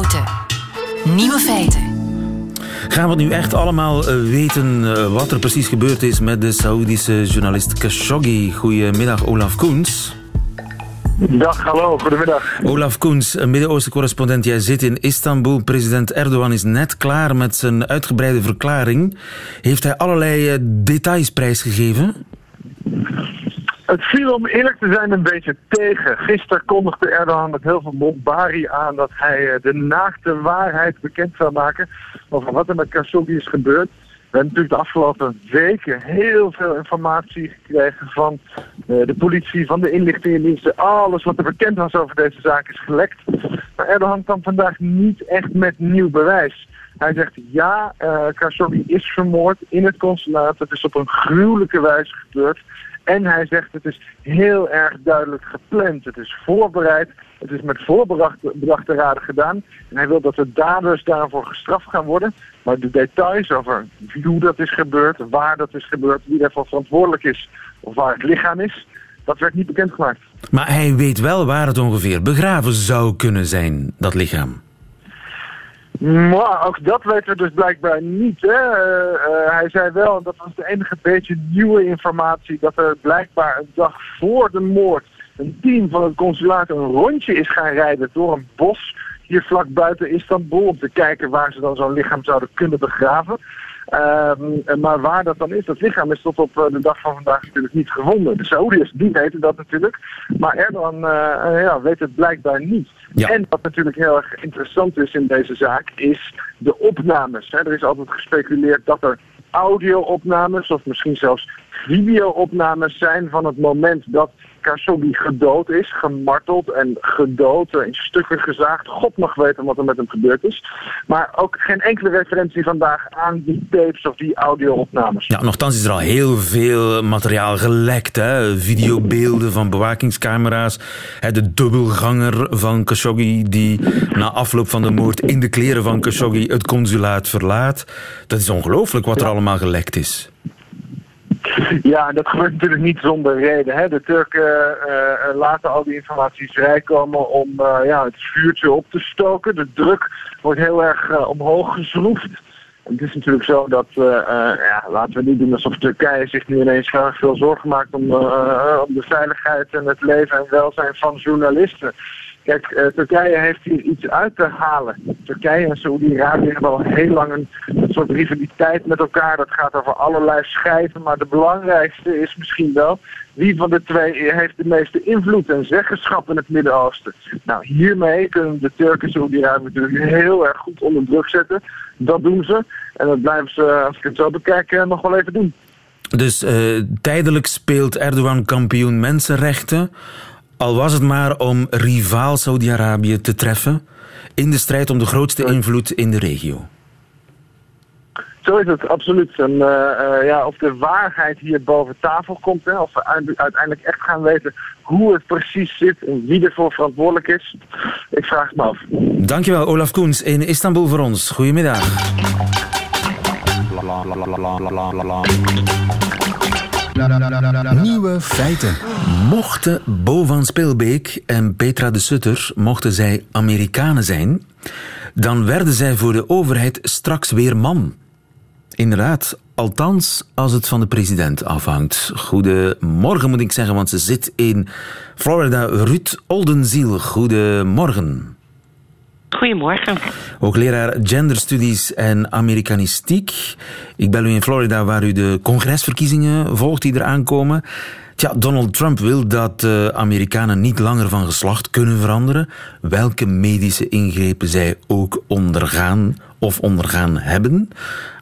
Houten. Nieuwe feiten. Gaan we nu echt allemaal eh, weten eh, wat er precies gebeurd is met de Saoedische journalist Khashoggi? Goedemiddag, Olaf Koens. Dag, hallo, goedemiddag. Olaf Koens, Midden-Oosten-correspondent. Jij zit in Istanbul. President Erdogan is net klaar met zijn uitgebreide verklaring. Heeft hij allerlei eh, details prijsgegeven? Het viel om eerlijk te zijn een beetje tegen. Gisteren kondigde Erdogan met heel veel bombarie aan dat hij eh, de naakte waarheid bekend zou maken over wat er met Khashoggi is gebeurd. We hebben natuurlijk de afgelopen weken heel veel informatie gekregen van uh, de politie, van de inlichtingendiensten. Alles wat er bekend was over deze zaak is gelekt. Maar Erdogan kwam vandaag niet echt met nieuw bewijs. Hij zegt ja, uh, Khashoggi is vermoord in het consulaat. Het is op een gruwelijke wijze gebeurd. En hij zegt het is heel erg duidelijk gepland. Het is voorbereid. Het is met voorbedachte raden gedaan. En hij wil dat de daders daarvoor gestraft gaan worden. Maar de details over hoe dat is gebeurd, waar dat is gebeurd, wie daarvoor verantwoordelijk is of waar het lichaam is, dat werd niet bekendgemaakt. Maar hij weet wel waar het ongeveer begraven zou kunnen zijn, dat lichaam. Maar ook dat weten we dus blijkbaar niet. Hè? Uh, uh, hij zei wel, en dat was de enige beetje nieuwe informatie, dat er blijkbaar een dag voor de moord een team van het consulaat een rondje is gaan rijden door een bos hier vlak buiten Istanbul om te kijken waar ze dan zo'n lichaam zouden kunnen begraven. Um, maar waar dat dan is, dat lichaam is tot op uh, de dag van vandaag natuurlijk niet gevonden. De Saoediërs, die weten dat natuurlijk. Maar Erdogan uh, ja, weet het blijkbaar niet. Ja. En wat natuurlijk heel erg interessant is in deze zaak, is de opnames. Hè. Er is altijd gespeculeerd dat er audio-opnames of misschien zelfs video-opnames zijn van het moment dat Khashoggi gedood is, gemarteld en gedood, in stukken gezaagd. God mag weten wat er met hem gebeurd is. Maar ook geen enkele referentie vandaag aan die tapes of die audio-opnames. Ja, nogthans is er al heel veel materiaal gelekt. Hè? Videobeelden van bewakingscamera's. De dubbelganger van Khashoggi die na afloop van de moord in de kleren van Khashoggi het consulaat verlaat. Dat is ongelooflijk wat er allemaal gelekt is. Ja, dat gebeurt natuurlijk niet zonder reden. Hè. De Turken uh, laten al die informatie vrijkomen om uh, ja, het vuurtje op te stoken. De druk wordt heel erg omhoog geschroefd. Het is natuurlijk zo dat, ja, laten we niet doen alsof Turkije zich nu ineens erg veel zorgen maakt om, om de veiligheid en het leven en welzijn van journalisten. Kijk, uh, Turkije heeft hier iets uit te halen. Turkije en Saoedi-Arabië hebben al heel lang een, soort rivaliteit met elkaar. Dat gaat over allerlei schijven. Maar de belangrijkste is misschien wel... wie van de twee heeft de meeste invloed en zeggenschap in het Midden-Oosten. Nou, hiermee kunnen de Turken en Saoedi-Arabië natuurlijk heel erg goed onder druk zetten. Dat doen ze. En dat blijven ze, als ik het zo bekijk, eh, nog wel even doen. Dus uh, tijdelijk speelt Erdogan kampioen mensenrechten al was het maar om rivaal Saudi-Arabië te treffen in de strijd om de grootste invloed in de regio. Zo is het, absoluut. En uh, uh, ja, of de waarheid hier boven tafel komt, hè, of we uiteindelijk echt gaan weten hoe het precies zit en wie ervoor verantwoordelijk is, ik vraag het me af. Dankjewel, Olaf Koens in Istanbul voor ons. Goedemiddag. Nieuwe feiten. Mochten Bo van Speelbeek en Petra de Sutter mochten zij Amerikanen zijn, dan werden zij voor de overheid straks weer man. Inderdaad, althans als het van de president afhangt. Goedemorgen moet ik zeggen, want ze zit in Florida. Ruud Oldenziel, goedemorgen. Goedemorgen. Hoogleraar genderstudies en Amerikanistiek. Ik ben u in Florida waar u de congresverkiezingen volgt die eraan komen. Tja, Donald Trump wil dat uh, Amerikanen niet langer van geslacht kunnen veranderen. Welke medische ingrepen zij ook ondergaan of ondergaan hebben.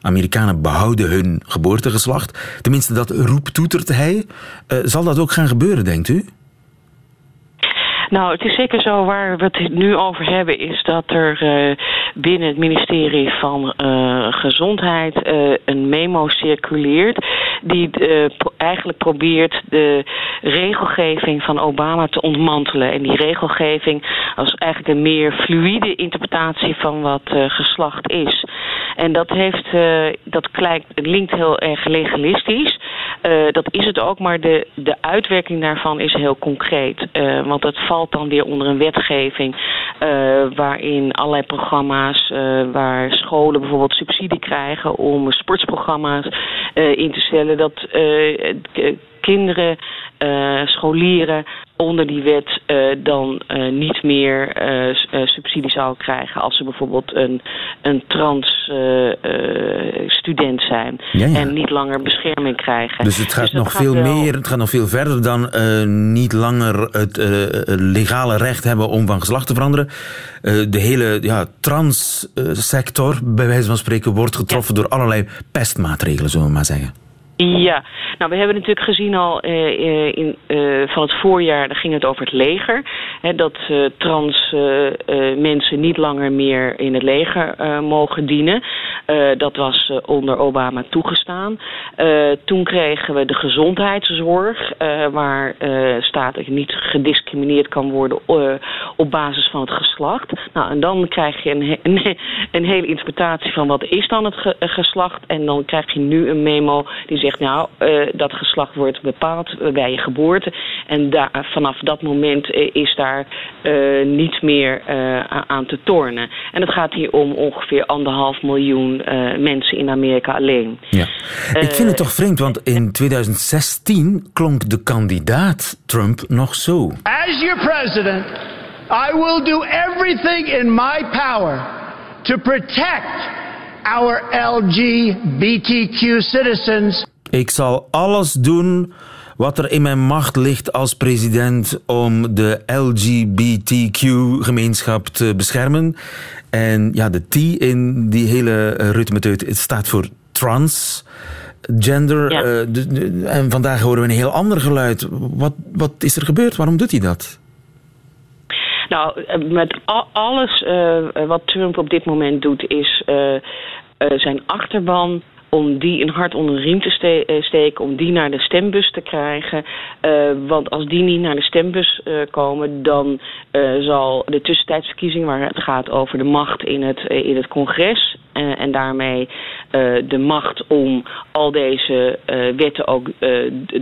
Amerikanen behouden hun geboortegeslacht. Tenminste, dat roeptoetert hij. Uh, zal dat ook gaan gebeuren, denkt u? Nou, het is zeker zo waar we het nu over hebben, is dat er uh, binnen het ministerie van uh, Gezondheid uh, een memo circuleert die eigenlijk probeert de regelgeving van Obama te ontmantelen. En die regelgeving als eigenlijk een meer fluïde interpretatie van wat geslacht is. En dat heeft, dat klinkt, linkt heel erg legalistisch. Dat is het ook, maar de, de uitwerking daarvan is heel concreet. want dat valt dan weer onder een wetgeving waarin allerlei programma's, waar scholen bijvoorbeeld subsidie krijgen om sportsprogramma's in te stellen, dat kinderen, scholieren onder die wet uh, dan uh, niet meer subsidie zou krijgen als ze bijvoorbeeld een, een trans student zijn ja, ja. en niet langer bescherming krijgen. Dus het gaat dus nog veel wel... meer, het gaat nog veel verder dan niet langer het legale recht hebben om van geslacht te veranderen. de hele ja, transsector, bij wijze van spreken, wordt getroffen ja. door allerlei pestmaatregelen, zullen we maar zeggen. Ja, nou we hebben natuurlijk gezien al uh, in, uh, van het voorjaar, daar ging het over het leger. Hè, dat trans mensen niet langer meer in het leger mogen dienen. dat was onder Obama toegestaan. toen kregen we de gezondheidszorg, waar staat niet gediscrimineerd kan worden op basis van het geslacht. Nou, en dan krijg je een, een, hele interpretatie van wat is dan het ge geslacht. En dan krijg je nu een memo die zegt nou, uh, dat geslacht wordt bepaald bij je geboorte. En daar, vanaf dat moment uh, is daar uh, niet meer aan te tornen. En het gaat hier om ongeveer anderhalf miljoen mensen in Amerika alleen. Ja. Ik vind het toch vreemd, want in 2016 klonk de kandidaat Trump nog zo. As your president, I will do everything in my power to protect our LGBTQ citizens ik zal alles doen wat er in mijn macht ligt als president om de LGBTQ-gemeenschap te beschermen. En ja, de T in die hele uh, het staat voor trans. Gender. Ja. Uh, en vandaag horen we een heel ander geluid. Wat, wat is er gebeurd? Waarom doet hij dat? Nou, eh, met alles uh, wat Trump op dit moment doet, is uh, zijn achterban om die een hart onder de riem te eh, steken, om die naar de stembus te krijgen. Uh, want als die niet naar de stembus uh, komen, dan zal de tussentijdsverkiezing, waar het gaat over de macht in het, in het congres en daarmee de macht om al deze wetten ook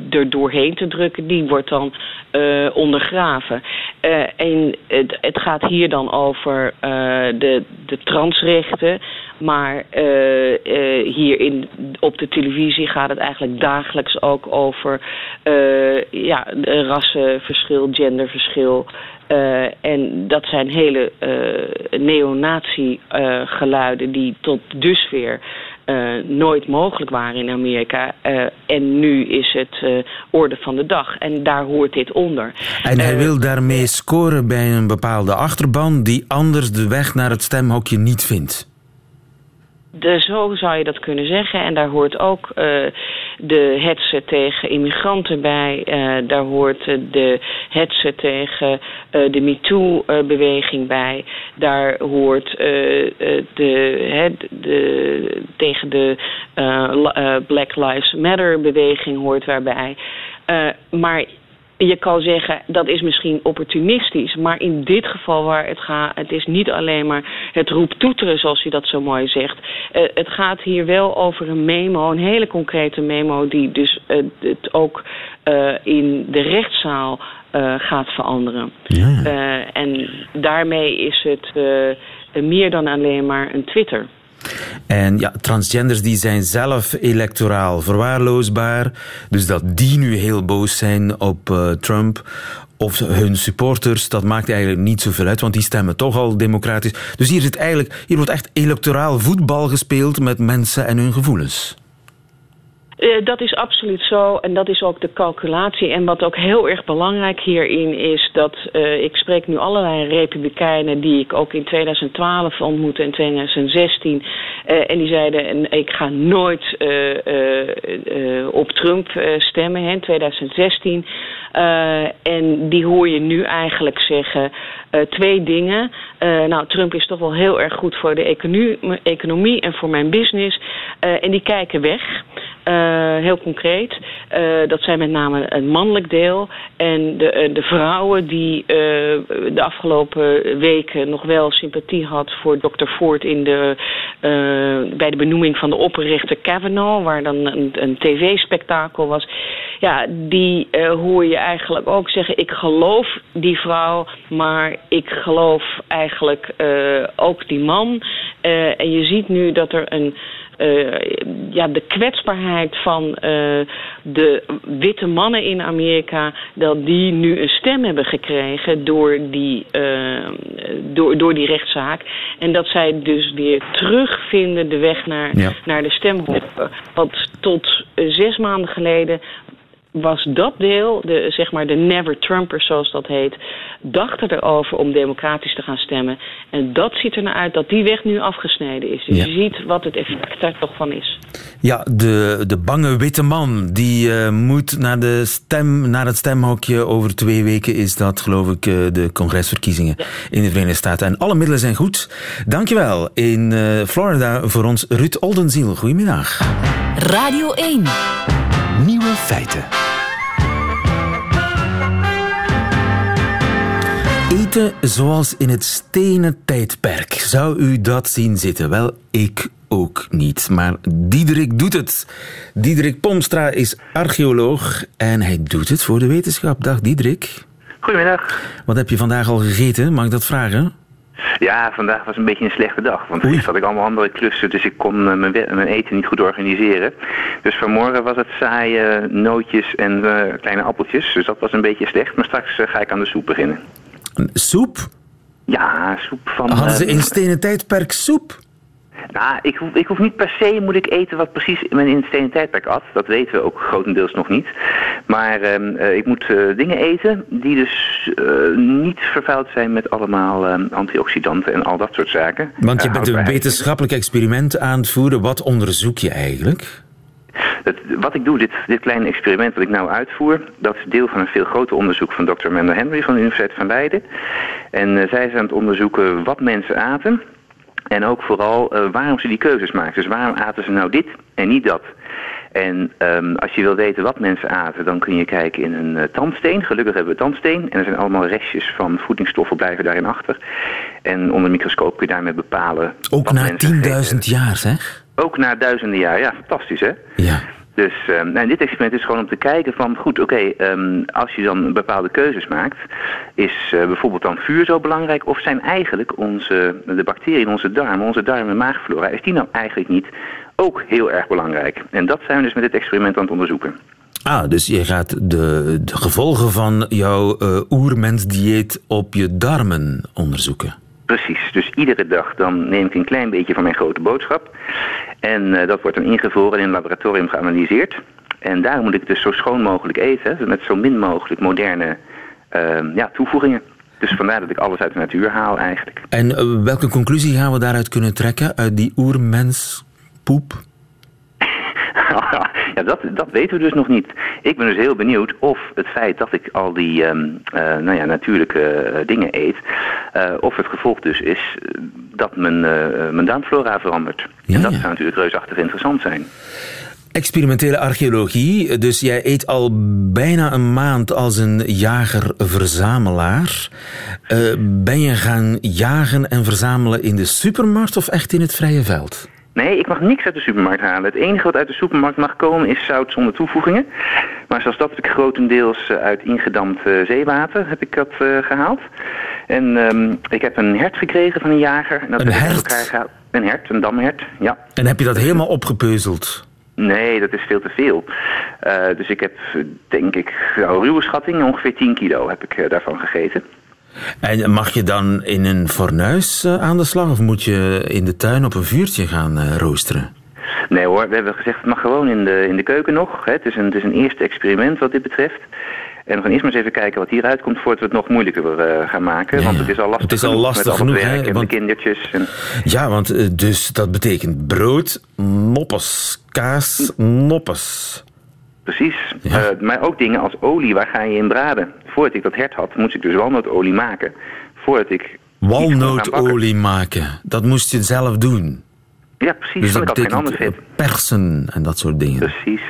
er doorheen te drukken, die wordt dan ondergraven. en het, het, gaat hier dan over de, de transrechten. Maar hier in, op de televisie gaat het eigenlijk dagelijks ook over ja, rassenverschil, genderverschil. En dat zijn hele neonazi-geluiden die tot dusver nooit mogelijk waren in Amerika. en nu is het orde van de dag. En daar hoort dit onder. En hij wil daarmee scoren bij een bepaalde achterban die anders de weg naar het stemhokje niet vindt de, zo zou je dat kunnen zeggen. En daar hoort ook uh, de hetze tegen immigranten bij. Uh, daar hoort de hetze tegen de MeToo-beweging bij. Daar hoort de, de, tegen de Black Lives Matter-beweging hoort waarbij. maar je kan zeggen dat is misschien opportunistisch, maar in dit geval waar het gaat, het is niet alleen maar het roeptoeteren zoals je dat zo mooi zegt. Uh, het gaat hier wel over een memo, een hele concrete memo die dus uh, het ook uh, in de rechtszaal gaat veranderen. Ja. en daarmee is het meer dan alleen maar een Twitter. En ja, transgenders die zijn zelf electoraal verwaarloosbaar. Dus dat die nu heel boos zijn op uh, Trump of hun supporters, dat maakt eigenlijk niet zoveel uit, want die stemmen toch al democratisch. Dus hier, zit eigenlijk, hier wordt echt electoraal voetbal gespeeld met mensen en hun gevoelens. Uh, dat is absoluut zo en dat is ook de calculatie. En wat ook heel erg belangrijk hierin is dat uh, ik spreek nu allerlei republikeinen die ik ook in 2012 ontmoette en 2016. Uh, en die zeiden: Ik ga nooit op Trump stemmen in 2016. en die hoor je nu eigenlijk zeggen twee dingen. nou, Trump is toch wel heel erg goed voor de economie, economie en voor mijn business. en die kijken weg. Heel concreet. dat zijn met name het mannelijk deel. En de, de vrouwen die de afgelopen weken nog wel sympathie had voor Dr. Ford in de, bij de benoeming van de opperrechter Kavanaugh, waar dan een, een tv-spektakel was. Ja, die hoor je eigenlijk ook zeggen: ik geloof die vrouw, maar ik geloof eigenlijk ook die man. en je ziet nu dat er een uh, ja, de kwetsbaarheid van uh, de witte mannen in Amerika, dat die nu een stem hebben gekregen door die, uh, door, door die rechtszaak. En dat zij dus weer terugvinden de weg naar, ja. naar de stemhok. Want tot zes maanden geleden was dat deel, de, zeg maar de never Trumpers zoals dat heet, dachten erover om democratisch te gaan stemmen. En dat ziet er naar uit dat die weg nu afgesneden is. Dus je ziet wat het effect daar toch van is. Ja, de, de bange witte man die uh, moet naar, de stem, naar het stemhokje. Over twee weken is dat, geloof ik, uh, de congresverkiezingen in de Verenigde Staten. En alle middelen zijn goed. Dankjewel in uh, Florida voor ons Ruud Oldenziel. Goedemiddag. Radio 1. Nieuwe feiten. Eten zoals in het stenen tijdperk. Zou u dat zien zitten? Wel, ik ook niet. Maar Diederik doet het. Diederik Pomstra is archeoloog en hij doet het voor de wetenschap. Dag Diederik. Goedemiddag. Wat heb je vandaag al gegeten? Mag ik dat vragen? Ja, vandaag was een beetje een slechte dag. Want gisteren had ik allemaal andere klussen, dus ik kon eh, mijn, mijn, eten niet goed organiseren. Dus vanmorgen was het saaie nootjes en uh, kleine appeltjes. Dus dat was een beetje slecht. Maar straks uh, ga ik aan de soep beginnen. Soep? Ja, soep van... Hadden ze in stenen tijdperk soep? Nou, ik hoef, ik hoef niet per se moet ik eten wat precies men in het stenen tijdperk at. Dat weten we ook grotendeels nog niet. Maar uh, ik moet uh, dingen eten die dus uh, niet vervuild zijn met allemaal ehm, antioxidanten en al dat soort zaken. Want je bent een wetenschappelijk experiment aan het voeren. Wat onderzoek je eigenlijk? Het, wat ik doe, dit, dit kleine experiment wat ik nou uitvoer, dat is deel van een veel groter onderzoek van Dr. Mendel Henry van de Universiteit van Leiden. En uh, zij zijn aan het onderzoeken wat mensen aten en ook vooral uh, waarom ze die keuzes maken. Dus waarom aten ze nou dit en niet dat? En um, als je wil weten wat mensen aten, dan kun je kijken in een uh, tandsteen. Gelukkig hebben we tandsteen. En er zijn allemaal restjes van voedingsstoffen blijven daarin achter. En onder een microscoop kun je daarmee bepalen... Ook na 10.000 jaar, zeg? Ook na duizenden jaar, ja, fantastisch hè? Ja. Dus um, nou, dit experiment is gewoon om te kijken van, goed, oké, um, als je dan bepaalde keuzes maakt, is uh, bijvoorbeeld dan vuur zo belangrijk, of zijn eigenlijk onze, de bacteriën onze darmen, onze darmen en maagflora, is die nou eigenlijk niet ook heel erg belangrijk? En dat zijn we dus met dit experiment aan het onderzoeken. Ah, dus je gaat de, de gevolgen van jouw uh, oermensdieet op je darmen onderzoeken. Precies, dus iedere dag dan neem ik een klein beetje van mijn grote boodschap. En uh, dat wordt dan ingevroren in een laboratorium geanalyseerd. En daar moet ik dus zo schoon mogelijk eten, met zo min mogelijk moderne uh, ja, toevoegingen. Dus vandaar dat ik alles uit de natuur haal eigenlijk. En uh, welke conclusie gaan we daaruit kunnen trekken, uit die oermenspoep? ja, dat, dat weten we dus nog niet. Ik ben dus heel benieuwd of het feit dat ik al die um, uh, nou ja, natuurlijke uh, dingen eet, uh, of het gevolg dus is dat mijn, mijn darmflora verandert. Ja, en dat ja. zou natuurlijk reusachtig interessant zijn. Experimentele archeologie, dus jij eet al bijna een maand als een jager-verzamelaar. ben je gaan jagen en verzamelen in de supermarkt of echt in het vrije veld? Nee, ik mag niks uit de supermarkt halen. Het enige wat uit de supermarkt mag komen is zout zonder toevoegingen. Maar zoals dat heb ik grotendeels uit ingedampt zeewater heb ik dat uh, gehaald. En um, ik heb een hert gekregen van een jager. En dat een hert? Elkaar. Een hert, een damhert, ja. En heb je dat helemaal opgepeuzeld? Nee, dat is veel te veel. Uh, dus ik heb, denk ik, nou, ruwe schatting, ongeveer 10 kilo heb ik uh, daarvan gegeten. En mag je dan in een fornuis aan de slag of moet je in de tuin op een vuurtje gaan roosteren? Nee hoor, we hebben gezegd het mag gewoon in de, in de keuken nog. Het is, een, het is een eerste experiment wat dit betreft. En we gaan eerst maar eens even kijken wat hieruit komt voordat we het nog moeilijker uh, gaan maken. Ja, want het is al lastig, het is al lastig genoeg, werk hè, en want, de kindertjes. En... Ja, want dus dat betekent brood, noppes, kaas, noppes. Precies. Ja. Uh, maar ook dingen als olie, waar ga je in braden? Voordat ik dat hert had, moest ik dus walnootolie maken. Voordat ik... Walnootolie maken, dat moest je zelf doen? Ja, precies. Dus dat geen betekent vet. persen en dat soort dingen. Precies.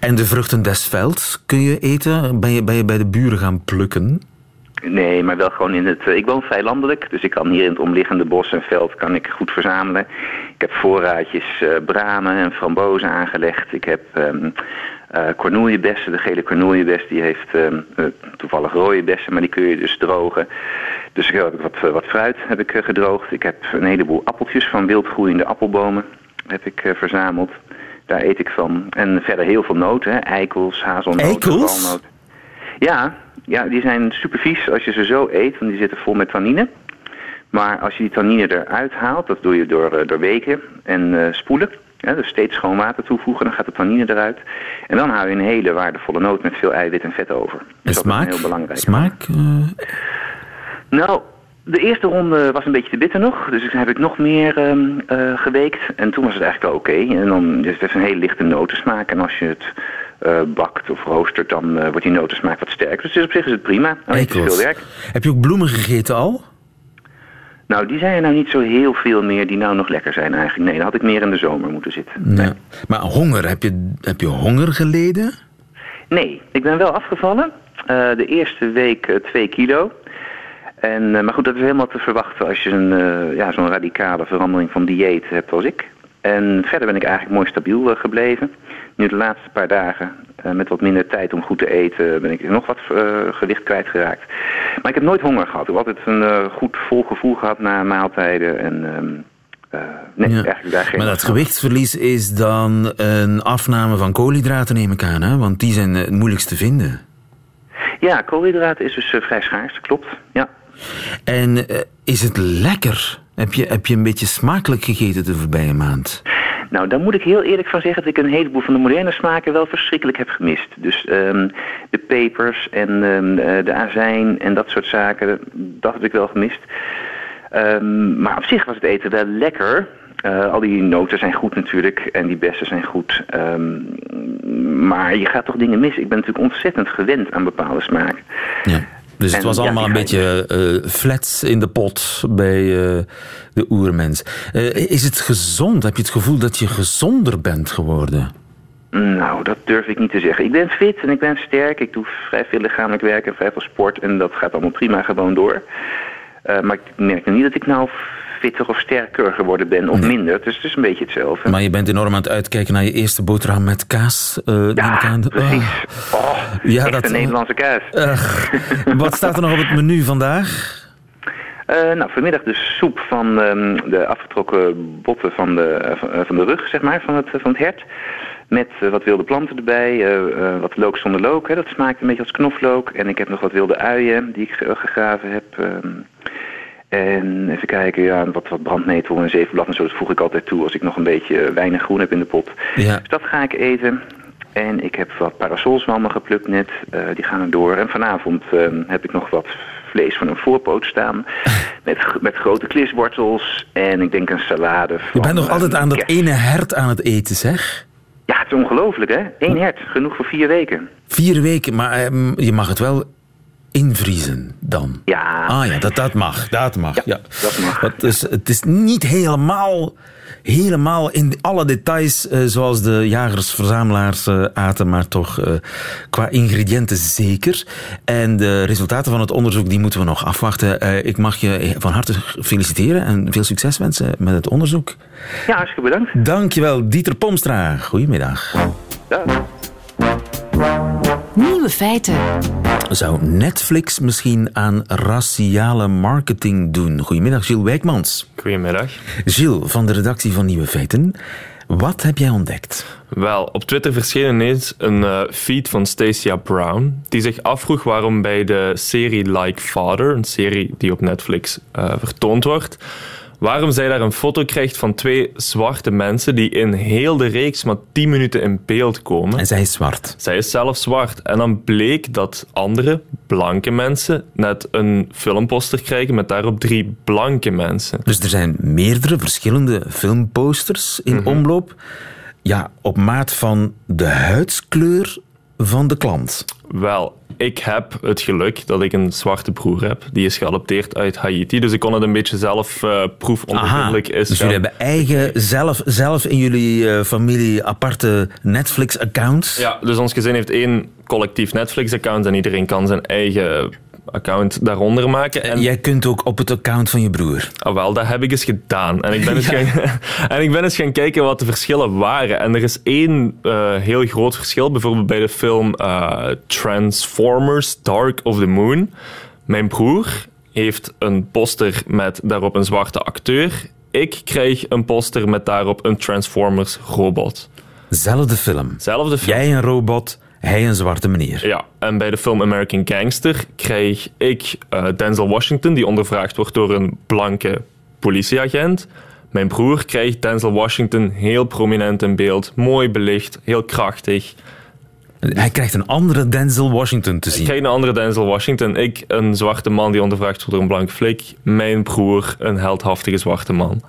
En de vruchten des velds kun je eten? Ben je, ben je bij de buren gaan plukken? Nee, maar wel gewoon in het... eh, Ik woon vrij landelijk, dus ik kan hier in het omliggende bos en veld kan ik goed verzamelen. Ik heb voorraadjes eh, bramen en frambozen aangelegd. Ik heb eh, cornoeljebessen, de gele cornoeljeμπes, die heeft ehm, eh, toevallig rode bessen, maar die kun je dus drogen. Dus ik heb wat, wat fruit heb ik gedroogd. Ik heb een heleboel appeltjes van wildgroeiende appelbomen heb ik verzameld. Daar eet ik van. En verder heel veel noten, hè. eikels, hazelnoten, walnoten. Ja, ja, die zijn super vies als je ze zo eet, want die zitten vol met tannine. Maar als je die tannine eruit haalt, dat doe je door, eh, door weken en eh, spoelen. Ja, dus steeds schoon water toevoegen, dan gaat de tannine eruit. En dan hou je een hele waardevolle noot met veel eiwit en vet over. En Dus dat smaak? is heel belangrijk. Smaak? eh, Nou, de eerste ronde was een beetje te bitter nog. Dus heb ik nog meer ehm, eh, geweekt. En toen was het eigenlijk wel oké. En dan dus het heeft een hele lichte notensmaak. En als je het eh, bakt of roostert, dan eh, wordt die notensmaak wat sterker. Dus op zich is het prima. Alleen het is eikels. veel werk. Heb je ook bloemen gegeten al? Nou, die zijn er nou niet zo heel veel meer die nou nog lekker zijn eigenlijk. Nee, dan had ik meer in de zomer moeten zitten. Nee. Ja. Maar honger, heb je, heb je honger geleden? Nee, ik ben wel afgevallen. Eh, de eerste week eh, twee kilo. En, maar goed, dat is helemaal te verwachten als je een, ja, zo'n radicale verandering van dieet hebt als ik. En verder ben ik eigenlijk mooi stabiel gebleven. Nu de laatste paar dagen, eh, met wat minder tijd om goed te eten, ben ik nog wat eh, gewicht kwijtgeraakt. Maar ik heb nooit honger gehad. Ik heb altijd een eh, goed vol gevoel gehad na maaltijden. En eh, nee, Ja. eigenlijk daar geen Maar dat gewichtsverlies is dan een afname van koolhydraten, neem ik aan, hè? want die zijn het moeilijkst te vinden. Ja, koolhydraten is dus vrij schaars, dat klopt. Ja. En is het lekker? Heb je, heb je een beetje smakelijk gegeten de voorbije maand? Nou, daar moet ik heel eerlijk van zeggen dat ik een heleboel van de moderne smaken wel verschrikkelijk heb gemist. Dus ehm, de pepers en ehm, eh, de azijn en dat soort zaken, dat heb ik wel gemist. Ehm, maar op zich was het eten wel lekker. Eh, al die noten zijn goed natuurlijk en die bessen zijn goed. Maar je gaat toch dingen mis. Ik ben natuurlijk ontzettend gewend aan bepaalde smaken. Ja. Dus het was allemaal een beetje eh flats in de pot bij eh, de oermens. Eh, is het gezond? Heb je het gevoel dat je gezonder bent geworden? Nou, dat durf ik niet te zeggen. Ik ben fit en ik ben sterk. Ik doe vrij veel lichamelijk werk en vrij veel sport. En dat gaat allemaal prima gewoon door. Maar ik merk niet dat ik nou fitter of sterker geworden ben of minder. Dus het is een beetje hetzelfde. Maar je bent enorm aan het uitkijken naar je eerste boterham met kaas. eh, ja, precies. Oh, Ja, dat- een Nederlandse kaas. Wat staat er nog op het menu vandaag? Eh, nou, vanmiddag dus soep van ehm, de afgetrokken botten van de, eh, van, de rug, zeg maar, van het, van het hert. Met wat wilde planten erbij, wat look zonder look. Hè. Dat smaakt een beetje als knoflook. En ik heb nog wat wilde uien die ik ge- gegraven heb. ehm. En even kijken, ja, wat, wat brandnetel en zevenblad en zo. Dat voeg ik altijd toe als ik nog een beetje eh, weinig groen heb in de pot. Ja. Dus dat ga ik eten. En ik heb wat parasolzwammen geplukt net. eh, die gaan er door. En vanavond ehm, heb ik nog wat vlees van een voorpoot staan. met, met grote kliswortels. En ik denk een salade. Je van, bent nog eh, altijd aan dat ene hert aan het eten, zeg. Ja, het is ongelooflijk, hè? Eén hert. Genoeg voor vier weken. Vier weken, maar ehm, je mag het wel invriezen dan. Ja. Ah ja, dat, dat mag. Dat mag. Ja, Ja, dat mag. Het is, het is niet helemaal, helemaal in alle details eh, zoals de jagers-verzamelaars eh, aten, maar toch eh, qua ingrediënten zeker. En de resultaten van het onderzoek die moeten we nog afwachten. Ik mag je van harte feliciteren en veel succes wensen met het onderzoek. Ja, hartstikke bedankt. Dankjewel, Dieter Pomstra. Goedemiddag. Dag. Nieuwe feiten. Zou Netflix misschien aan raciale marketing doen? Goedemiddag, Gilles Wijkmans. Goedemiddag. Gilles, van de redactie van Nieuwe Feiten. Wat heb jij ontdekt? Wel, op Twitter verscheen ineens een eh, feed van Stacia Brown, die zich afvroeg waarom bij de serie Like Father, een serie die op Netflix eh, vertoond wordt, waarom zij daar een foto krijgt van twee zwarte mensen die in heel de reeks maar 10 minuten in beeld komen. En zij is zwart. Zij is zelf zwart. En dan bleek dat andere blanke mensen net een filmposter krijgen met daarop drie blanke mensen. Dus er zijn meerdere verschillende filmposters in omloop. Ja, op maat van de huidskleur van de klant. Wel, ik heb het geluk dat ik een zwarte broer heb. Die is geadopteerd uit Haiti. Dus ik kon het een beetje zelf uh, proefondervindelijk is. Dus jullie hebben eigen, zelf, zelf in jullie uh, familie aparte Netflix-accounts? Ja, dus ons gezin heeft één collectief Netflix-account en iedereen kan zijn eigen account daaronder maken. En jij kunt ook op het account van je broer. Ah, wel, dat heb ik eens gedaan. En ik ben eens, gaan, en ik ben eens gaan kijken wat de verschillen waren. En er is één uh, heel groot verschil. Bijvoorbeeld bij de film uh, Transformers Dark of the Moon. Mijn broer heeft een poster met daarop een zwarte acteur. Ik krijg een poster met daarop een Transformers robot. Zelfde film. Zelfde film. Jij een robot, hij een zwarte meneer. Ja, en bij de film American Gangster krijg ik uh, Denzel Washington, die ondervraagd wordt door een blanke politieagent. Mijn broer krijgt Denzel Washington heel prominent in beeld, mooi belicht, heel krachtig. Hij krijgt een andere Denzel Washington te zien. Ik krijg een andere Denzel Washington. Ik, een zwarte man die ondervraagd wordt door een blanke flik. Mijn broer, een heldhaftige zwarte man.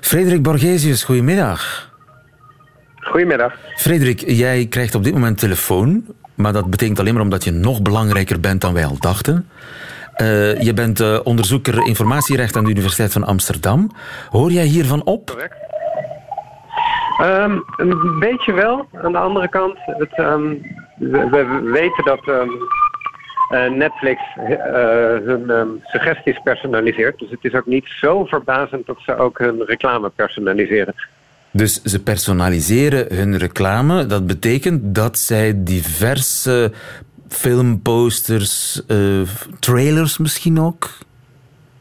Frederik Borgesius, goedemiddag. Goedemiddag. Frederik, jij krijgt op dit moment telefoon, maar dat betekent alleen maar omdat je nog belangrijker bent dan wij al dachten. Uh, je bent uh, onderzoeker informatierecht aan de Universiteit van Amsterdam. Hoor jij hiervan op? Correct. Um, een beetje wel. Aan de andere kant, het, um, we, we, weten dat um, uh, Netflix hun suggesties personaliseert. Dus het is ook niet zo verbazend dat ze ook hun reclame personaliseren. Dus ze personaliseren hun reclame. Dat betekent dat zij diverse filmposters, uh, trailers misschien ook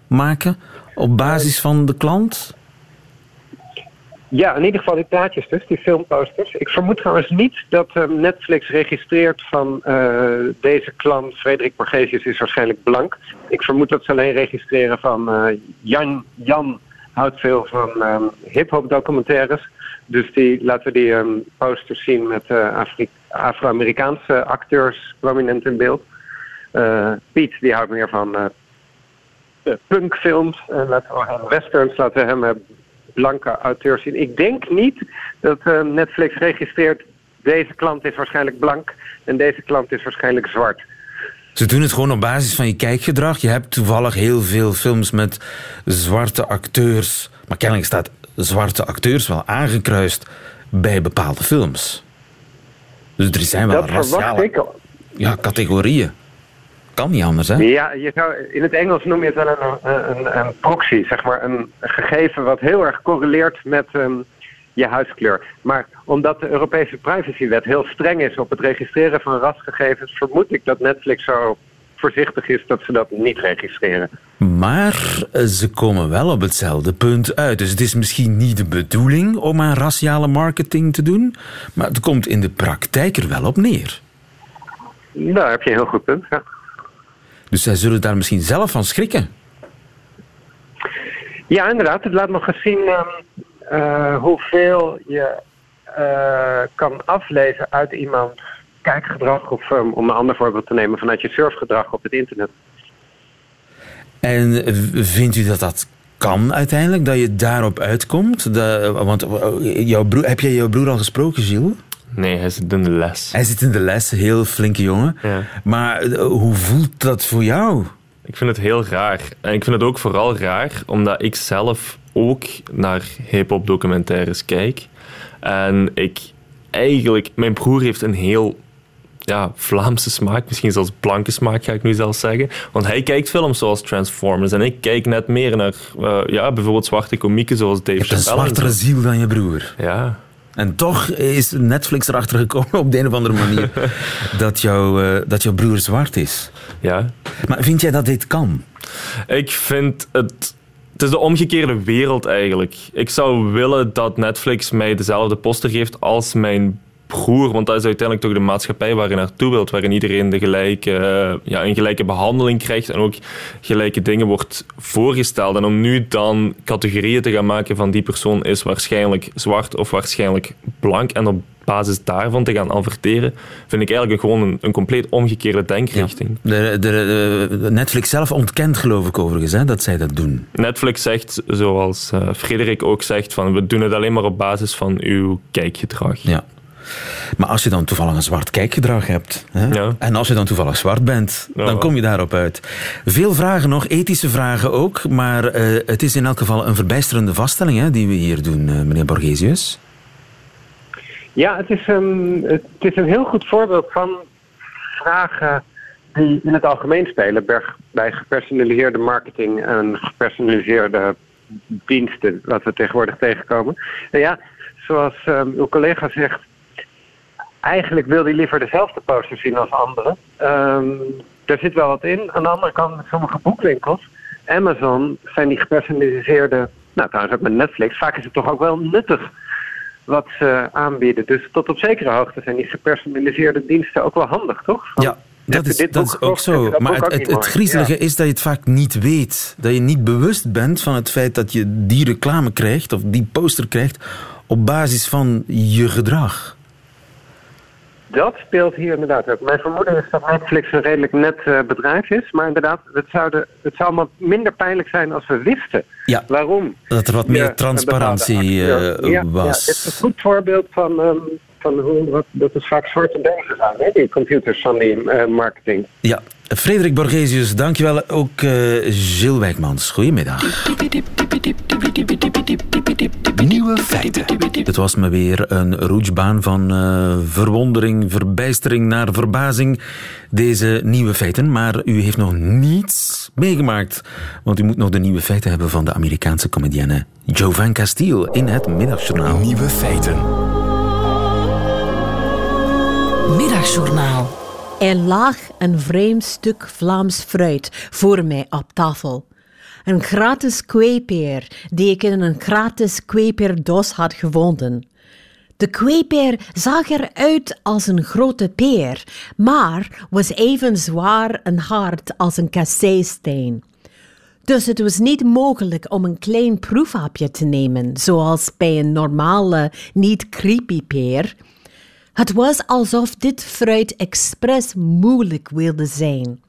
maken op basis van de klant? Ja, in ieder geval die plaatjes dus, die filmposters. Ik vermoed trouwens niet dat uh, Netflix registreert van uh, deze klant, Frederik Borgesius is waarschijnlijk blank. Ik vermoed dat ze alleen registreren van Jan, Jan houdt veel van um, hip-hop documentaires. Dus die, laten we die um, posters zien met uh, Afro-Amerikaanse acteurs prominent in beeld. Uh, Piet, die houdt meer van uh, punkfilms. En laten we hem westerns, laten we hem blanke auteurs zien. Ik denk niet dat Netflix registreert. Deze klant is waarschijnlijk blank en deze klant is waarschijnlijk zwart. Ze doen het gewoon op basis van je kijkgedrag. Je hebt toevallig heel veel films met zwarte acteurs. Maar kennelijk staat zwarte acteurs wel aangekruist bij bepaalde films. Dus er zijn wel dat raciale ik. Ja, categorieën. Kan niet anders, hè? Ja, je zou, in het Engels noem je het wel een, een, een proxy, zeg maar. Een gegeven wat heel erg correleert met um, je huiskleur. Maar omdat de Europese privacywet heel streng is op het registreren van rasgegevens, vermoed ik dat Netflix zo voorzichtig is dat ze dat niet registreren. Maar eh, ze komen wel op hetzelfde punt uit. Dus het is misschien niet de bedoeling om aan raciale marketing te doen, maar het komt in de praktijk er wel op neer. Nou, heb je een heel goed punt, ja. Dus zij zullen daar misschien zelf van schrikken. Ja, inderdaad. Het laat nog eens zien uh, hoeveel je uh, kan aflezen uit iemand kijkgedrag of um, om een ander voorbeeld te nemen vanuit je surfgedrag op het internet. En vindt u dat dat kan uiteindelijk, dat je daarop uitkomt? De, want jouw broer, heb jij jouw broer al gesproken, Gilles? Nee, hij zit in de les. Hij zit in de les, heel flinke jongen. Ja. Maar hoe voelt dat voor jou? Ik vind het heel raar. En ik vind het ook vooral raar omdat ik zelf ook naar hip-hop documentaires kijk. En ik eigenlijk, mijn broer heeft een heel ja, Vlaamse smaak, misschien zelfs blanke smaak ga ik nu zelfs zeggen. Want hij kijkt films zoals Transformers en ik kijk net meer naar uh, ja, bijvoorbeeld zwarte komieken zoals Dave Chappelle. Je hebt een zwartere ziel dan je broer. Ja. En toch is Netflix erachter gekomen op de een of andere manier dat, jou, uh, dat jouw broer zwart is. Ja. Maar vind jij dat dit kan? Ik vind het het is de omgekeerde wereld eigenlijk. Ik zou willen dat Netflix mij dezelfde poster geeft als mijn want dat is uiteindelijk toch de maatschappij waar je naartoe wilt, waarin iedereen de gelijke, uh, ja, een gelijke behandeling krijgt en ook gelijke dingen wordt voorgesteld. En om nu dan categorieën te gaan maken van die persoon is waarschijnlijk zwart of waarschijnlijk blank en op basis daarvan te gaan averteren, vind ik eigenlijk gewoon een, een compleet omgekeerde denkrichting. Ja. De, de, de, Netflix zelf ontkent geloof ik overigens hè, dat zij dat doen. Netflix zegt, zoals uh, Frederik ook zegt, van we doen het alleen maar op basis van uw kijkgedrag. Ja. Maar als je dan toevallig een zwart kijkgedrag hebt, hè, Ja. en als je dan toevallig zwart bent, Ja. dan kom je daarop uit. Veel vragen nog, ethische vragen ook, maar eh, het is in elk geval een verbijsterende vaststelling hè, die we hier doen, eh, meneer Borgesius. Ja, het is, een, het is een heel goed voorbeeld van vragen die in het algemeen spelen bij- gepersonaliseerde marketing en gepersonaliseerde diensten, wat we tegenwoordig tegenkomen. En ja, zoals ehm, uw collega zegt, eigenlijk wil hij liever dezelfde poster zien als anderen. Ehm er zit wel wat in. Aan de andere kant, sommige boekwinkels, Amazon, zijn die gepersonaliseerde, nou trouwens ook met Netflix, vaak is het toch ook wel nuttig wat ze aanbieden. Dus tot op zekere hoogte zijn die gepersonaliseerde diensten ook wel handig, toch? Van, Ja, dat is, dat is ook zo. Maar het, het, griezelige Ja. is dat je het vaak niet weet. Dat je niet bewust bent van het feit dat je die reclame krijgt, of die poster krijgt, op basis van je gedrag. Dat speelt hier inderdaad ook. Mijn vermoeden is dat Netflix een redelijk net eh, bedrijf is. Maar inderdaad, het het zou maar minder pijnlijk zijn als we wisten Ja, waarom. dat er wat meer transparantie bepaalde acteur- eh, ja, was. Ja, het is een goed voorbeeld van, ehm, van hoe wat, dat het vaak zwarte dozen zijn, hè, die computers van die eh, marketing. Ja, Frederik Borgesius, dankjewel. Ook Gilles Wijkmans, goedemiddag. Nieuwe feiten. Het was me weer een roetsbaan van eh, verwondering, verbijstering naar verbazing. Deze nieuwe feiten. Maar u heeft nog niets meegemaakt. Want u moet nog de nieuwe feiten hebben van de Amerikaanse comedienne Jovan Castile in het middagjournaal. Nieuwe feiten. Middagjournaal. Er lag een vreemd stuk Vlaams fruit voor mij op tafel. Een gratis kweepeer die ik in een gratis kweeperdos had gevonden. De kweepeer zag eruit als een grote peer, maar was even zwaar en hard als een kasseisteen. Dus het was niet mogelijk om een klein proefhapje te nemen, zoals bij een normale, niet creepy peer. Het was alsof dit fruit expres moeilijk wilde zijn.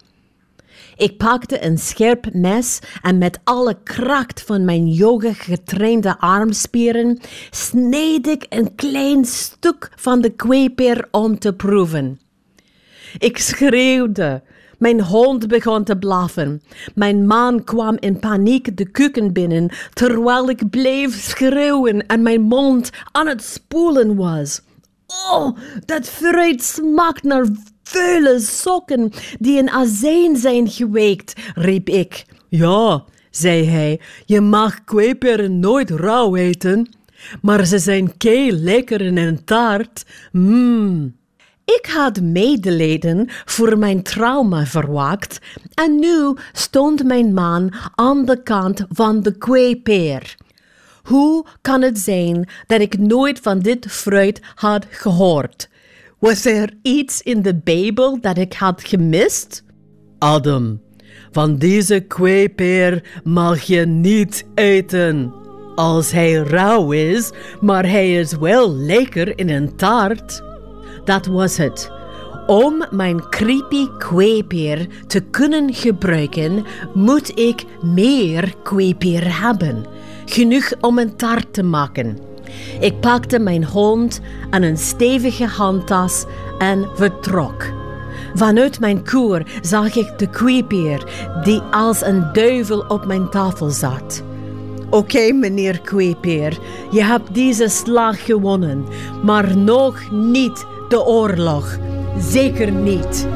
Ik pakte een scherp mes en met alle kracht van mijn yoga getrainde armspieren sneed ik een klein stuk van de kweeper om te proeven. Ik schreeuwde. Mijn hond begon te blaffen. Mijn man kwam in paniek de keuken binnen terwijl ik bleef schreeuwen en mijn mond aan het spoelen was. Oh, dat fruit smaakt naar vuile sokken die in azijn zijn geweekt, riep ik. Ja, zei hij, je mag kweeperen nooit rauw eten, maar ze zijn kei lekker in een taart. Mmm. Ik had medelijden voor mijn trauma verwaakt en nu stond mijn man aan de kant van de kweepeer. Hoe kan het zijn dat ik nooit van dit fruit had gehoord? Was er iets in de Bijbel dat ik had gemist? Adam, van deze kweepeer mag je niet eten. Als hij rauw is, maar hij is wel lekker in een taart. Dat was het. Om mijn creepy kweepeer te kunnen gebruiken, moet ik meer kweepeer hebben. Genoeg om een taart te maken. Ik pakte mijn hond en een stevige handtas en vertrok. Vanuit mijn koer zag ik de kweepeer die als een duivel op mijn tafel zat. Oké, meneer Kweepeer, je hebt deze slag gewonnen, maar nog niet de oorlog. Zeker niet.